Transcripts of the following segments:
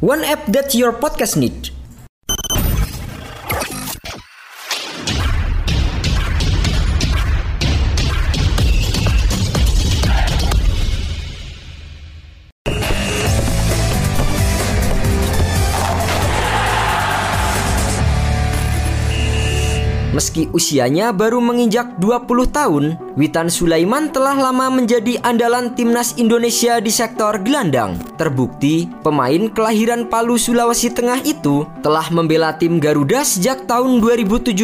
One app that your podcast need. Meski usianya baru menginjak 20 tahun, Witan Sulaiman telah lama menjadi andalan timnas Indonesia di sektor gelandang. Terbukti, pemain kelahiran Palu Sulawesi Tengah itu telah membela tim Garuda sejak tahun 2017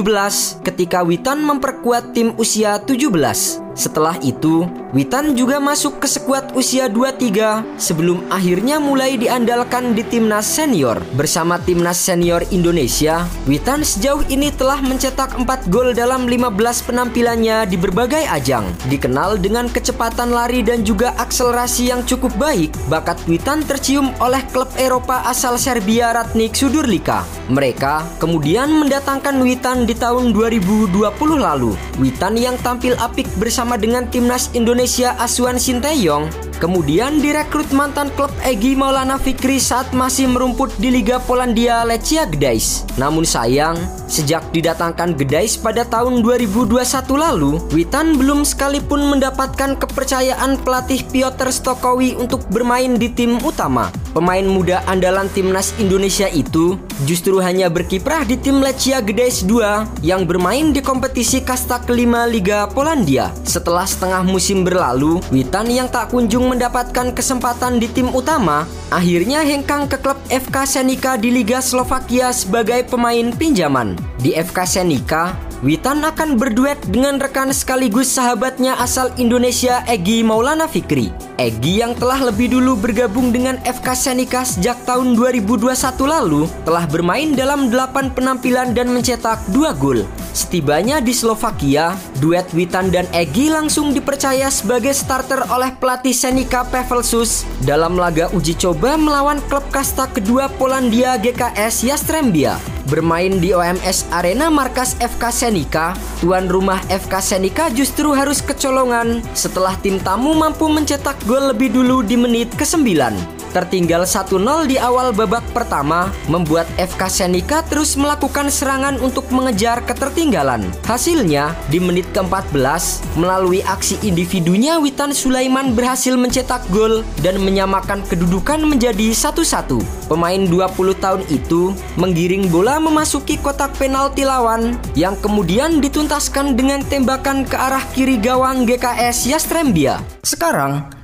ketika Witan memperkuat tim usia 17. Setelah itu, Witan juga masuk ke skuad usia 23 sebelum akhirnya mulai diandalkan di timnas senior. Bersama timnas senior Indonesia, Witan sejauh ini telah mencetak 4 gol dalam 15 penampilannya di berbagai ajang. Dikenal dengan kecepatan lari dan juga akselerasi yang cukup baik, bakat Witan tercium oleh klub Eropa asal Serbia Ratnik Sudurlika. Mereka kemudian mendatangkan Witan di tahun 2020 lalu. Witan yang tampil apik bersama dengan timnas Indonesia Asuhan Sinteyong Kemudian direkrut mantan klub Egi Maulana Fikri saat masih merumput di Liga Polandia Lechia Gdańsk. Namun sayang, sejak didatangkan Gdańsk pada tahun 2021 lalu, Witan belum sekalipun mendapatkan kepercayaan pelatih Piotr Stokowi untuk bermain di tim utama. Pemain muda andalan timnas Indonesia itu justru hanya berkiprah di tim Lechia Gdańsk 2 yang bermain di kompetisi kasta kelima Liga Polandia. Setelah setengah musim berlalu, Witan yang tak kunjung mendapatkan kesempatan di tim utama, akhirnya hengkang ke klub FK Senika di Liga Slovakia sebagai pemain pinjaman. Di FK Senika, Witan akan berduet dengan rekan sekaligus sahabatnya asal Indonesia Egi Maulana Fikri. Egi yang telah lebih dulu bergabung dengan FK Senika sejak tahun 2021 lalu telah bermain dalam 8 penampilan dan mencetak 2 gol. Setibanya di Slovakia, duet Witan dan Egi langsung dipercaya sebagai starter oleh pelatih Senika Pevelsus dalam laga uji coba melawan klub kasta kedua Polandia GKS Jastrembia. Bermain di OMS Arena markas FK Senika, tuan rumah FK Senika justru harus kecolongan setelah tim tamu mampu mencetak gol lebih dulu di menit ke-9. Tertinggal 1-0 di awal babak pertama membuat FK Senika terus melakukan serangan untuk mengejar ketertinggalan. Hasilnya, di menit ke-14, melalui aksi individunya Witan Sulaiman berhasil mencetak gol dan menyamakan kedudukan menjadi 1-1. Pemain 20 tahun itu menggiring bola memasuki kotak penalti lawan yang kemudian dituntaskan dengan tembakan ke arah kiri gawang GKS Yastrembia. Sekarang,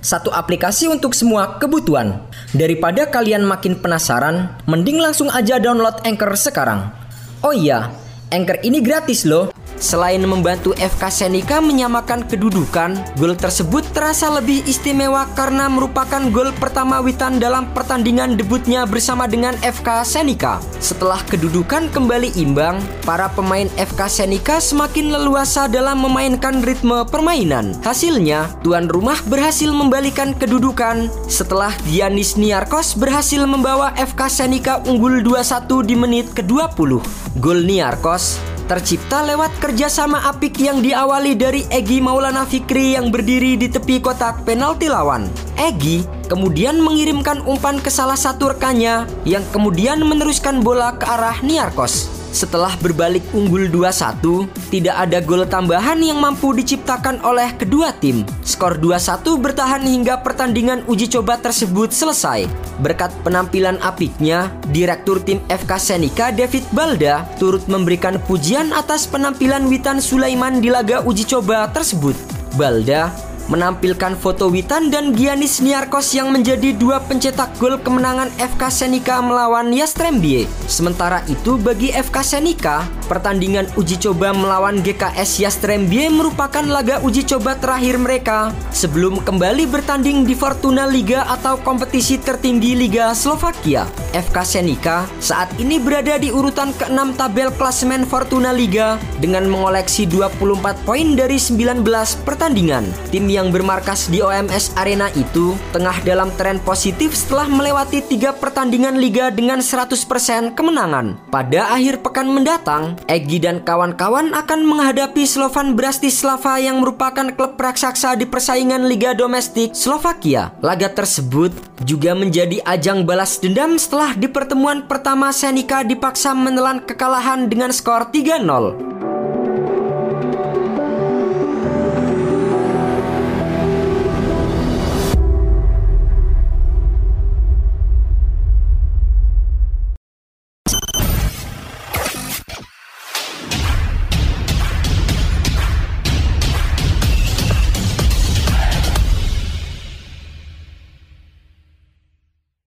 Satu aplikasi untuk semua kebutuhan. Daripada kalian makin penasaran, mending langsung aja download Anchor sekarang. Oh iya, Anchor ini gratis loh. Selain membantu FK Senika menyamakan kedudukan, gol tersebut terasa lebih istimewa karena merupakan gol pertama Witan dalam pertandingan debutnya bersama dengan FK Senika. Setelah kedudukan kembali imbang, para pemain FK Senika semakin leluasa dalam memainkan ritme permainan. Hasilnya, tuan rumah berhasil membalikan kedudukan setelah Giannis Niarkos berhasil membawa FK Senika unggul 2-1 di menit ke-20. Gol Niarkos tercipta lewat kerjasama apik yang diawali dari Egi Maulana Fikri yang berdiri di tepi kotak penalti lawan. Egi kemudian mengirimkan umpan ke salah satu rekannya yang kemudian meneruskan bola ke arah Niarkos. Setelah berbalik unggul 2-1, tidak ada gol tambahan yang mampu diciptakan oleh kedua tim. Skor 2-1 bertahan hingga pertandingan uji coba tersebut selesai. Berkat penampilan apiknya, Direktur tim FK Senika David Balda turut memberikan pujian atas penampilan Witan Sulaiman di laga uji coba tersebut. Balda menampilkan foto Witan dan Giannis Niarkos yang menjadi dua pencetak gol kemenangan FK Senika melawan Yastrembie. Sementara itu bagi FK Senika, pertandingan uji coba melawan GKS Yastrembie merupakan laga uji coba terakhir mereka sebelum kembali bertanding di Fortuna Liga atau kompetisi tertinggi Liga Slovakia. FK Senika saat ini berada di urutan ke-6 tabel klasemen Fortuna Liga dengan mengoleksi 24 poin dari 19 pertandingan. Tim yang bermarkas di OMS Arena itu tengah dalam tren positif setelah melewati tiga pertandingan liga dengan 100% kemenangan. Pada akhir pekan mendatang, Egi dan kawan-kawan akan menghadapi Slovan Bratislava yang merupakan klub raksasa di persaingan liga domestik Slovakia. Laga tersebut juga menjadi ajang balas dendam setelah di pertemuan pertama Senika dipaksa menelan kekalahan dengan skor 3-0.